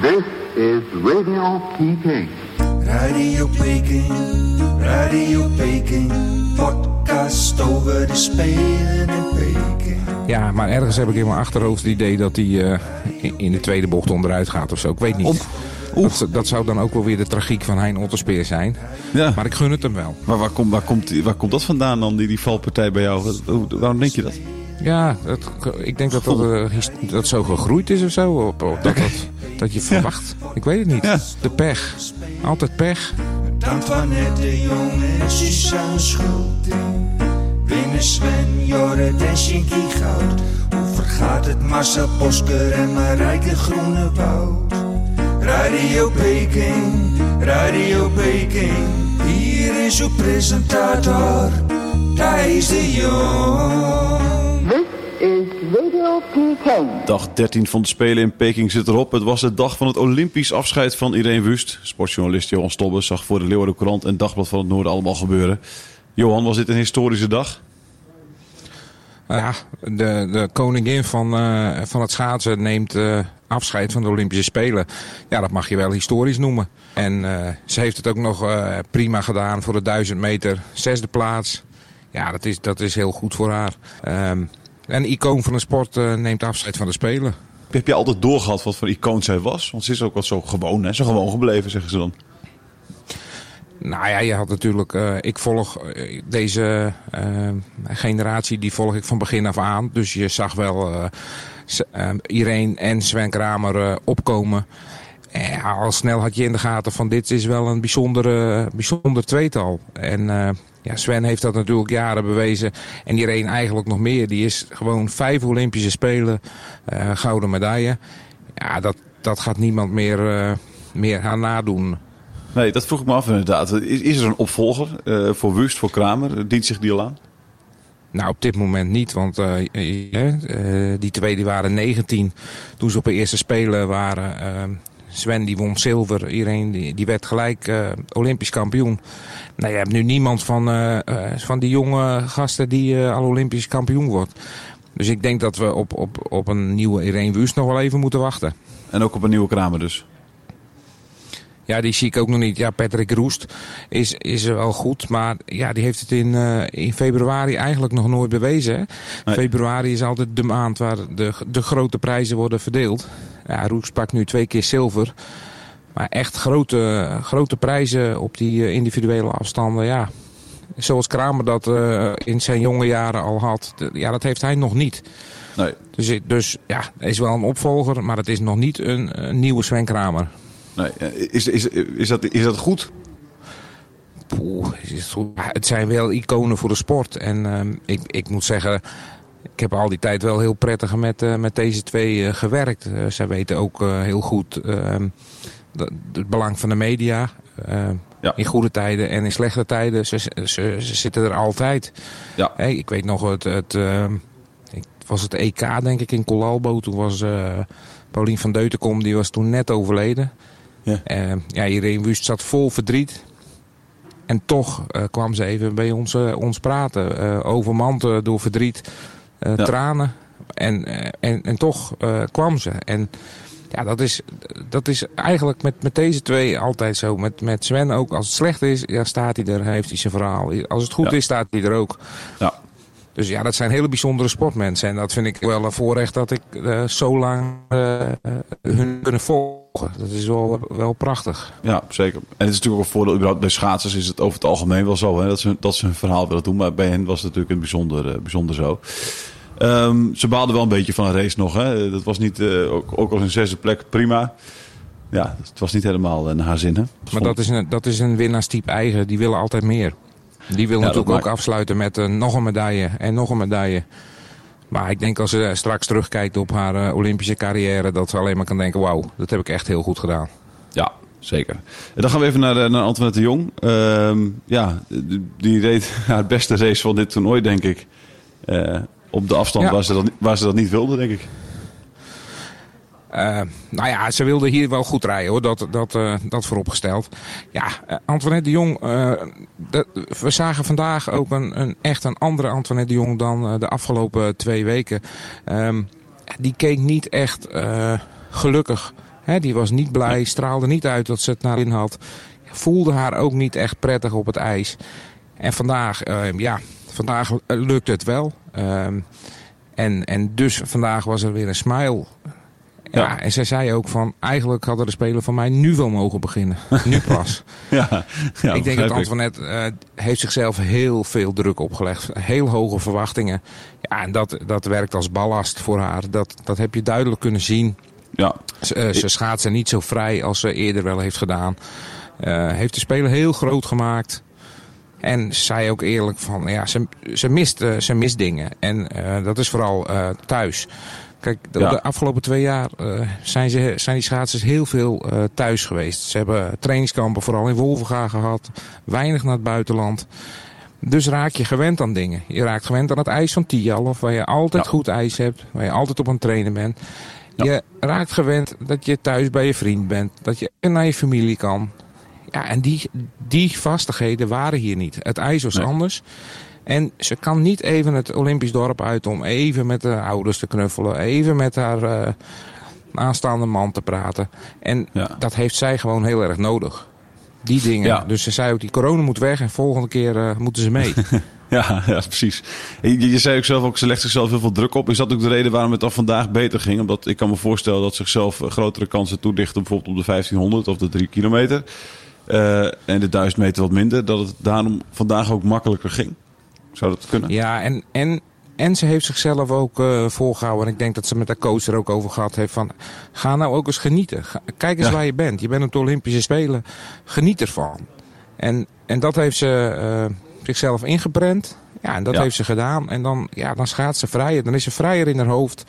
This is Radio Peking. Radio Peking, Radio Peking, podcast over de Spelen in Peking. Ja, maar ergens heb ik in mijn achterhoofd het idee dat hij eh, in- de tweede bocht onderuit gaat of zo. Ik weet niet. Dat, dat zou dan ook wel weer de tragiek van Hein Otterspeer zijn. Ja. Maar ik gun het hem wel. Maar waar, komt waar, komt, waar komt dat vandaan dan, die, die valpartij bij jou? Waarom denk je dat? Ja, dat, ik denk dat dat, eh, his- dat zo gegroeid is of zo. Op, op- dat, dat, dat je verwacht. Ik weet het niet. Ja. De pech. Altijd pech. Antoinette de Jong en Suzanne Schulting. Winnen Sven, Jorrit en Shinky Goud. Hoe vergaat het Marcel Bosker en Marijke Groenewoud? Radio Peking, Radio Peking. Hier is uw presentator, Thijs de Jong. Radio Peking. Dag 13 van de Spelen in Peking zit erop. Het was de dag van het Olympisch afscheid van Irene Wust. Sportjournalist Johan Stobbe zag voor de Leeuwarden Courant en Dagblad van het Noorden allemaal gebeuren. Johan, was dit een historische dag? Ja, de, de koningin van, eh, van het schaatsen neemt eh, afscheid van de Olympische Spelen. Ja, dat mag je wel historisch noemen. En eh, ze heeft het ook nog eh, prima gedaan voor de 1000 meter. Zesde plaats. Ja, dat is, dat is heel goed voor haar. Ehm, een icoon van de sport eh, neemt afscheid van de Spelen. Heb je altijd doorgehad wat voor icoon zij was? Want ze is ook wat zo gewoon, hè? Zo gewoon gebleven, zeggen ze dan. Nou ja, je had natuurlijk. eh, ik volg eh, deze generatie, die volg ik van begin af aan. Dus je zag wel eh, Irene en Sven Kramer opkomen. En al snel had je in de gaten van dit is wel een bijzondere, bijzonder tweetal. En ja, Sven heeft dat natuurlijk jaren bewezen. En Irene eigenlijk nog meer. Die is gewoon vijf Olympische Spelen, eh, gouden medaille. Ja, dat, dat gaat niemand meer, eh, meer gaan nadoen. Nee, dat vroeg ik me af inderdaad. Is, is er een opvolger eh, voor Wust, voor Kramer? Dient zich die al aan? Nou, op dit moment niet, want die twee die waren 19 toen ze op de eerste spelen waren. Sven die won zilver, iedereen die, die werd gelijk eh, Olympisch kampioen. Nou, je hebt nu niemand van, eh, eh, van die jonge gasten die al Olympisch kampioen wordt. Dus ik denk dat we op, op, op een nieuwe Irene Wust nog wel even moeten wachten. En ook op een nieuwe Kramer dus. Ja, die zie ik ook nog niet. Ja, Patrick Roest is, is wel goed. Maar ja, die heeft het in, in februari eigenlijk nog nooit bewezen. Hè? Nee. Februari is altijd de maand waar de, de grote prijzen worden verdeeld. Ja, Roest pakt nu twee keer zilver. Maar echt grote, grote prijzen op die eh, individuele afstanden, ja. Zoals Kramer dat eh, in zijn jonge jaren al had. Ja, dat heeft hij nog niet. Nee. Dus, ik- dus ja, hij is wel een opvolger, maar het is nog niet een, een nieuwe Sven Kramer. nee. Eh, Is, is, is, dat, is dat goed? Poeh, het zijn wel iconen voor de sport. En ehm, ik, ik moet zeggen, ik heb al die tijd wel heel prettig met, eh, met deze twee eh, gewerkt. Eh, zij weten ook heel goed ehm, het belang van de media. Ja. In goede tijden en in slechte tijden. Ze, ze, ze zitten er altijd. Ja. Ik weet nog, het, het, ehm, was het EK denk ik in Colalbo. Toen was eh Paulien van Deutenkom, die was toen net overleden. Ja. Eh, ja, Irene Wust zat vol verdriet. En toch kwam ze even bij ons, ons praten. overmand door verdriet, eh, Ja. tranen. En, eh, en, en toch eh, kwam ze. En ja, dat is, dat is eigenlijk met, met deze twee altijd zo. Met, met Sven ook. Als het slecht is, ja, staat hij er, heeft hij zijn verhaal. Als het goed Ja. is, staat hij er ook. Ja. Dus ja, dat zijn hele bijzondere sportmensen. En dat vind ik wel een voorrecht dat ik zo lang hun kunnen volgen. Dat is wel, wel prachtig. Ja, zeker. En het is natuurlijk ook een voordeel. überhaupt Bij schaatsers is het over het algemeen wel zo hè, dat, ze, dat ze hun verhaal willen doen. Maar bij hen was het natuurlijk een bijzonder, eh, bijzonder zo. Ehm, ze baalden wel een beetje van een race nog. Hè. Dat was niet, eh, ook, ook als een zesde plek, prima. Ja, het was niet helemaal eh, naar haar zin. Hè. Maar dat is, een, dat is een winnaarstype eigen. Die willen altijd meer. Die wil Ja, natuurlijk ook afsluiten met nog een medaille en nog een medaille. Maar ik denk als ze straks terugkijkt op haar eh, Olympische carrière... dat ze alleen maar kan denken, wauw, dat heb ik echt heel goed gedaan. Ja, zeker. En dan gaan we even naar, eh, naar Antoinette de Jong. Ehm, ja, die- reed haar beste race van dit toernooi, denk ik. Eh, op de afstand Ja. waar, ze dat, niet- waar ze dat niet wilde, denk ik. Eh, nou ja, ze wilde hier wel goed rijden hoor, dat, dat, eh, dat vooropgesteld. Ja, eh, Antoinette de Jong, we zagen vandaag ook een, een, echt een andere Antoinette de Jong dan de afgelopen twee weken. Ehm, die keek niet echt gelukkig. Die was niet blij, straalde niet uit dat ze het naar in had. Voelde haar ook niet echt prettig op het ijs. En vandaag, eh, ja, vandaag lukte het wel. Ehm, en, en dus vandaag was er weer een smile. Ja, Ja. en zij zei ook van, eigenlijk hadden de spelen van mij nu wel mogen beginnen. Nu pas. Ja, ja ik denk dat Antoinette eh, heeft zichzelf heel veel druk opgelegd. Heel hoge verwachtingen. Ja, en dat, dat werkt als ballast voor haar. Dat, dat heb je duidelijk kunnen zien. Ja, Ze, eh, ze schaatsen niet zo vrij als ze eerder wel heeft gedaan. Eh, heeft de Spelen heel groot gemaakt. En zei ook eerlijk van, ja, ze, ze, mist, ze mist dingen. En dat is vooral thuis. Kijk, de, Ja. de afgelopen twee jaar eh, zijn, ze, zijn die schaatsers heel veel eh, thuis geweest. Ze hebben trainingskampen vooral in Wolvenga gehad. Weinig naar het buitenland. Dus raak je gewend aan dingen. Je raakt gewend aan het ijs van Tialf, waar je altijd Ja. goed ijs hebt. Waar je altijd op aan het trainen bent. Ja. Je raakt gewend dat je thuis bij je vriend bent. Dat je naar je familie kan. Ja, en die, die vastigheden waren hier niet. Het ijs was Nee. anders. En ze kan niet even het Olympisch dorp uit om even met de ouders te knuffelen. Even met haar eh, aanstaande man te praten. En Ja. dat heeft zij gewoon heel erg nodig. Die dingen. Ja. Dus ze zei ook, die corona moet weg en volgende keer eh, moeten ze mee. Ja, ja, precies. Je, je zei ook zelf ook, ze legt zichzelf heel veel druk op. Is dat ook de reden waarom het al vandaag beter ging? Omdat ik kan me voorstellen dat zichzelf eh, grotere kansen toedichten, bijvoorbeeld op de 1500 of de 3 kilometer. En de 1000 meter wat minder. Dat het daarom vandaag ook makkelijker ging. Zou dat kunnen? Ja, en, en, en ze heeft zichzelf ook eh voorgehouden. En ik denk dat ze met haar coach er ook over gehad heeft van... Ga nou ook eens genieten. Ga- kijk eens Ja. waar je bent. Je bent op de Olympische Spelen. Geniet ervan. En, en dat heeft ze eh, zichzelf ingeprent. Ja, en dat Ja. heeft ze gedaan. En dan, ja, dan gaat ze vrijer. Dan is ze vrijer in haar hoofd.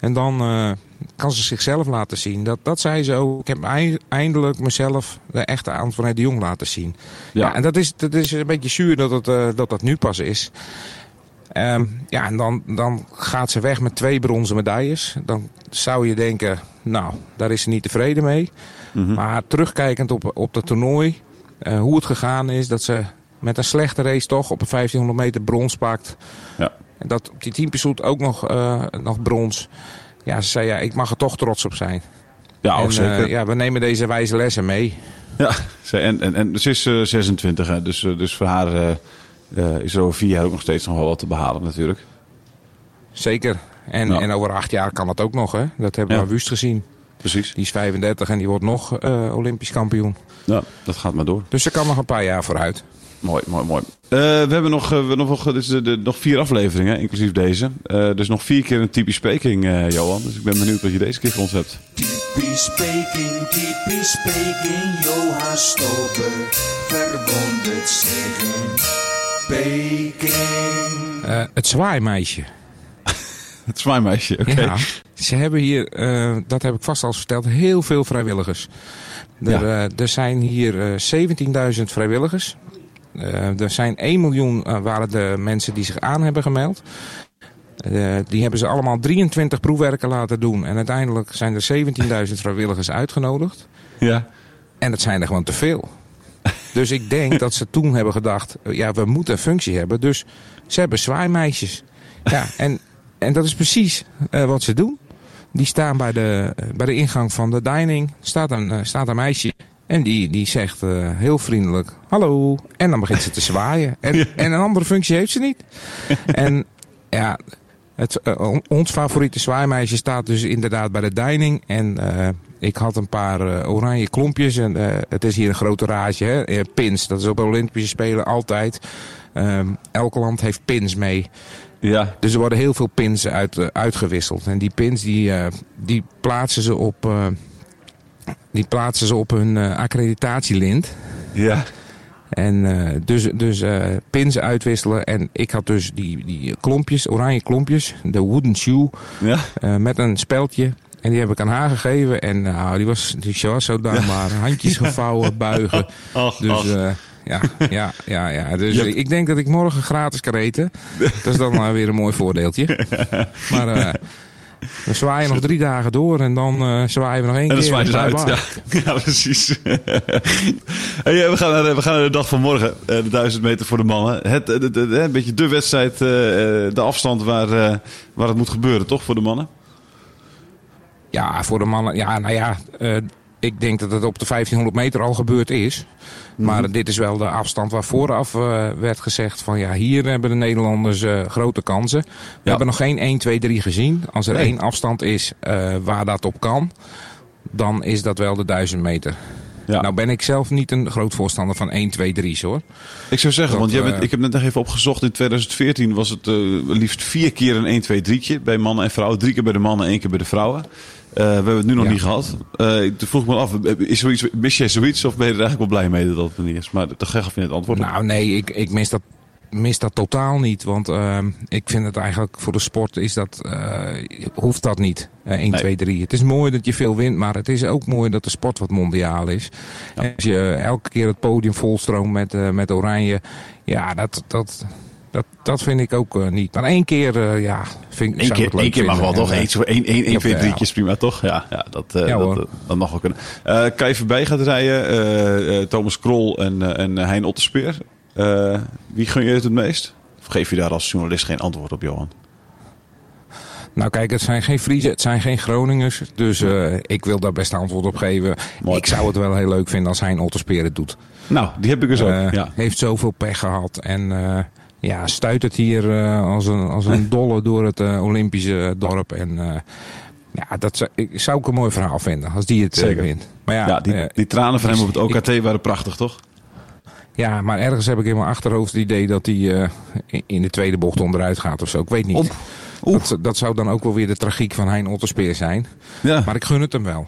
En dan eh, kan ze zichzelf laten zien. Dat, dat zei ze ook. Ik heb ei- eindelijk mezelf de echte Antoinette de Jong laten zien. Ja, en dat is, dat is een beetje zuur dat het, eh, dat, dat nu pas is. Ehm, ja, en dan, dan gaat ze weg met twee bronzen medailles. Dan zou je denken, nou, daar is ze niet tevreden mee. Mhm. Maar terugkijkend op, op dat toernooi, eh, hoe het gegaan is, dat ze met een slechte race toch op een 1500 meter brons pakt. Ja. En dat op die teampersoet ook nog, eh, nog brons. Ja, ze zei, ja, ik mag er toch trots op zijn. Ja, en, zeker. eh, ja, we nemen deze wijze lessen mee. Ja, en, en, en ze is eh, 26, hè, dus, eh, dus voor haar eh, eh, is er over vier jaar ook nog steeds nog wel wat te behalen natuurlijk. Zeker. En, Ja. en over acht jaar kan dat ook nog, hè? Dat hebben we Ja. aan Wust gezien. Precies. Die is 35 en die wordt nog eh, Olympisch kampioen. Ja, dat gaat maar door. Dus ze kan nog een paar jaar vooruit. Mooi, mooi, mooi. Eh, we hebben nog, we hebben nog, dit is de, de- nog vier afleveringen, inclusief deze. Eh, dus nog vier keer een typisch speaking, eh, Johan. Dus ik ben benieuwd wat je deze keer voor ons hebt. Typisch speking, typisch speking, Johan Stober verwondert zich in Peking. Eh, het zwaaimeisje. Het zwaaimeisje, oké. Ja. Ze hebben hier, eh, dat heb ik vast al verteld, heel veel vrijwilligers. Er, Ja. er zijn hier eh 17.000 vrijwilligers. Eh, er zijn 1 miljoen eh, waren de mensen die zich aan hebben gemeld. Eh, die hebben ze allemaal 23 proefwerken laten doen. En uiteindelijk zijn er 17.000 vrijwilligers uitgenodigd. Ja. En dat zijn er gewoon te veel. Dus ik denk dat ze toen hebben gedacht, ja, we moeten een functie hebben. Dus ze hebben zwaaimeisjes. Ja, en, en dat is precies wat ze doen. Die staan bij de, bij de ingang van de dining, staat een, staat een meisje. En die, die zegt eh, heel vriendelijk, hallo. En dan begint ze te zwaaien. En, en een andere functie heeft ze niet. En ja, het, eh, on- ons favoriete zwaaimeisje staat dus inderdaad bij de dining. En eh, ik had een paar oranje klompjes. En het is hier een grote rage. Hè? Pins, dat is op de Olympische Spelen altijd. Ehm, elk land heeft pins mee. Ja. Dus er worden heel veel pins uit, uitgewisseld. En die pins die, die plaatsen ze op, die plaatsen ze op hun eh, accreditatielint. Ja. En eh, dus, dus eh, pins uitwisselen. En ik had dus die, die klompjes, oranje klompjes, de wooden shoe, Ja. met een speldje. En die heb ik aan haar gegeven. En nou, die, was, die was zo dankbaar. Handjes gevouwen, buigen. Ach, Dus ja, ja, ja, ja. Dus ik denk dat ik morgen gratis kan eten. Dat is dan weer een mooi voordeeltje. Maar we zwaaien nog drie dagen door. En dan eh, zwaaien we nog één En dan keer. zwaaien ze uit. Ja, ja precies. hey, eh, we, gaan naar, de- we gaan naar de dag van morgen. eh, de 1000 meter voor de mannen. Het, de, de- de- een beetje de wedstrijd, de afstand waar, waar het moet gebeuren, toch, voor de mannen? Ja, voor de mannen. Ja, nou ja. Ik denk dat het op de 1500 meter al gebeurd is. Maar dit is wel de afstand waar vooraf eh, werd gezegd van ja, hier hebben de Nederlanders eh, grote kansen. We hebben nog geen 1, 2, 3 gezien. Als er Nee. één afstand is eh, waar dat op kan, dan is dat wel de 1000 meter. Ja. Nou ben ik zelf niet een groot voorstander van 1, 2, 3's hoor. Ik zou zeggen, want jij bent, ik heb net nog even opgezocht. In 2014 was het liefst vier keer een 1, 2, 3'tje bij mannen en vrouwen. Drie keer bij de mannen, één keer bij de vrouwen. Eh, we hebben het nu nog Ja. niet gehad. Eh toen vroeg ik me af, is zoiets, mis jij zoiets of ben je er eigenlijk wel blij mee dat dat er niet is? Maar dat gaf je net antwoord. Nou nee, ik, ik mis, dat, mis dat totaal niet. Want ehm, ik vind het eigenlijk voor de sport is dat, eh, hoeft dat niet. Eh 1, Nee. 2, 3. Het is mooi dat je veel wint, maar het is ook mooi dat de sport wat mondiaal is. En als je elke keer het podium volstroomt met, met oranje, ja, dat, dat, dat, dat vind ik ook eh, niet. Maar één keer, eh, ja, vind ik Eén zou keer, ik het leuk één keer mag wel toch? Eén, één, één, één twee, drietjes prima toch? Ja, ja, dat, eh, Ja, dat, mag wel kunnen. Eh Kai voorbij gaat rijden, Thomas Krol en, en Hein Otterspeer. Wie gun je het het meest? Of geef je daar als journalist geen antwoord op, Johan? Nou kijk, het zijn geen Friesen, het zijn geen Groningers. Dus ik wil daar best antwoord op geven. Mooi. Ik zou het wel heel leuk vinden als hij een Otterspeer het doet. Nou, die heb ik dus ook. Eh, ja. Heeft zoveel pech gehad. En ja, stuit het hier eh, als, een, als een dolle door het eh, Olympische dorp. En eh, ja, dat zou ik, zou ik een mooi verhaal vinden als die het eh, Zeker. wint. Maar ja, Ja, die, eh, die tranen van hem op het ik- OKT waren prachtig, toch? ja, maar ergens heb ik in mijn achterhoofd het idee dat hij eh, in- de tweede bocht onderuit gaat of zo. Ik weet niet. Op. Dat, dat zou dan ook wel weer de tragiek van Hein Otterspeer zijn. Ja. Maar ik gun het hem wel.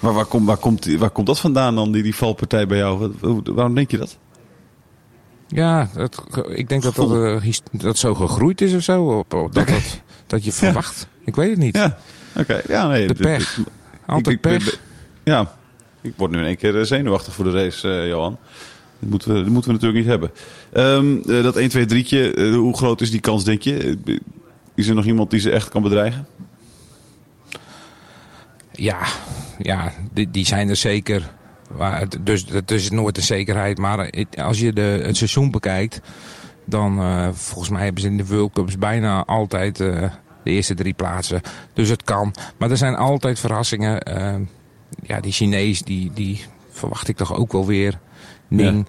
Maar waar, komt waar, komt, waar komt dat vandaan dan, die, die valpartij bij jou? Waarom denk je dat? Ja, het, ik denk dat dat, eh, dat zo gegroeid is of zo. Op, op- dat, dat, dat je verwacht. Ik weet het niet. Ja, oké. Ja, nee. De pech. Altijd ik- ik- pech. Ja, ik word nu in één keer eh, zenuwachtig voor de race, eh, Johan. Dat moeten, we, dat moeten we natuurlijk niet hebben. Ehm, eh, dat 1, 2, 3'tje, eh, hoe groot is die kans, denk je? Is er nog iemand die ze echt kan bedreigen? Ja, ja die, die zijn er zeker. Dus het is nooit een zekerheid. Maar als je de, het seizoen bekijkt, dan eh, volgens mij hebben ze in de World Cups bijna altijd eh, de eerste drie plaatsen. Dus het kan. Maar er zijn altijd verrassingen. Eh, ja, die Chinees, die, die verwacht ik toch ook wel weer. Ning.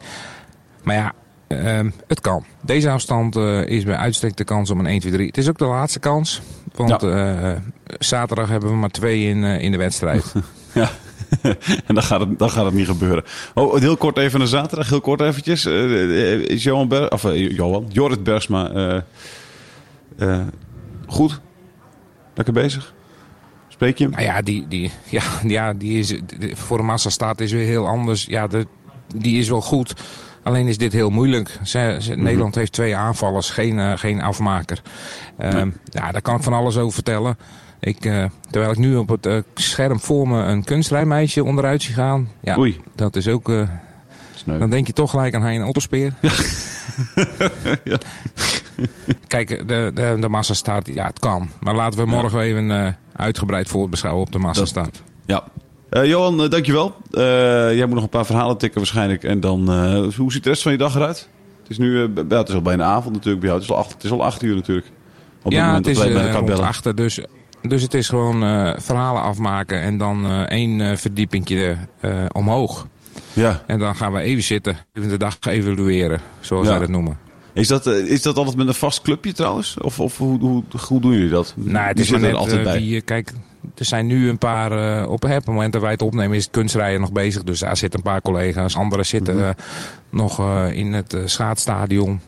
Maar ja, ehm, het kan. Deze afstand is bij uitstek de kans om een 1, 2, 3. Het is ook de laatste kans. Want zaterdag hebben we maar twee in, in de wedstrijd. Ja, en dan gaat, het, dan gaat het niet gebeuren. Oh, heel kort even naar zaterdag, heel kort eventjes. Eh, eh, is Johan Ber of, eh, Johan, Jorrit Bergsma goed? Lekker bezig? Spreek je hem? Nou ja, die, die, ja, ja, die is, de- voor de massa staat is weer heel anders. Ja, de, die is wel goed. Alleen is dit heel moeilijk. Ze, ze- Mhm. Nederland heeft twee aanvallers, geen, geen afmaker. Ehm, Ja, daar kan ik van alles over vertellen. Ik, eh, terwijl ik nu op het eh, scherm voor me een kunstrijmeisje onderuit zie gaan. Ja, Oei. dat is ook... eh, dan denk je toch gelijk aan Hein Otterspeer. Ja. Kijk, de, de, de massa staat, ja, het kan. Maar laten we morgen even eh, uitgebreid voorbeschouwen op de massa Dat- staat. Ja. Johan, dankjewel. Jij moet nog een paar verhalen tikken waarschijnlijk. En dan, hoe ziet de rest van je dag eruit? Het is nu, ja, het is al bijna avond natuurlijk bij jou. Het is al acht, het is al acht uur natuurlijk. Op het ja, moment het is elkaar rond bellen. achter, dus, dus het is gewoon eh, verhalen afmaken en dan eh, één eh, verdiepingje omhoog. Ja. En dan gaan we even zitten, even de dag evalueren, zoals Ja. wij dat noemen. Is dat, is dat altijd met een vast clubje trouwens? Of, of hoe, hoe, hoe doen jullie dat? Nou, het is maar zitten net er altijd bij. wie, kijk, er zijn nu een paar, op, het moment dat wij het opnemen is het kunstrijden nog bezig. Dus daar zitten een paar collega's. Anderen zitten Mhm. nog in het schaatsstadion.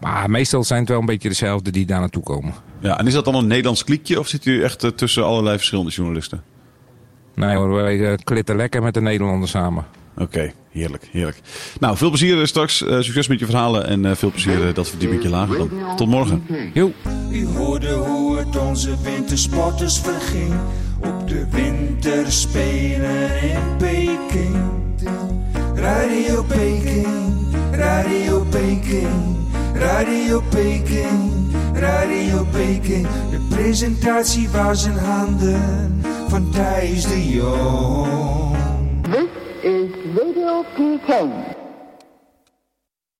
Maar meestal zijn het wel een beetje dezelfde die daar naartoe komen. Ja, en is dat dan een Nederlands kliekje of zit u echt eh, tussen allerlei verschillende journalisten? Nee hoor, wij eh, klitten lekker met de Nederlanders samen. Oké, heerlijk, heerlijk. Nou, veel plezier eh, straks. Eh, succes met je verhalen en eh, veel plezier dat verdiepingje lager dan. Tot morgen. Jo. U hoorde hoe het onze wintersporters verging op de winterspelen in Peking. Radio Peking, Radio Peking, Radio Peking, Radio Peking. De presentatie was in handen van Thijs de Jong. This is Radio Peking.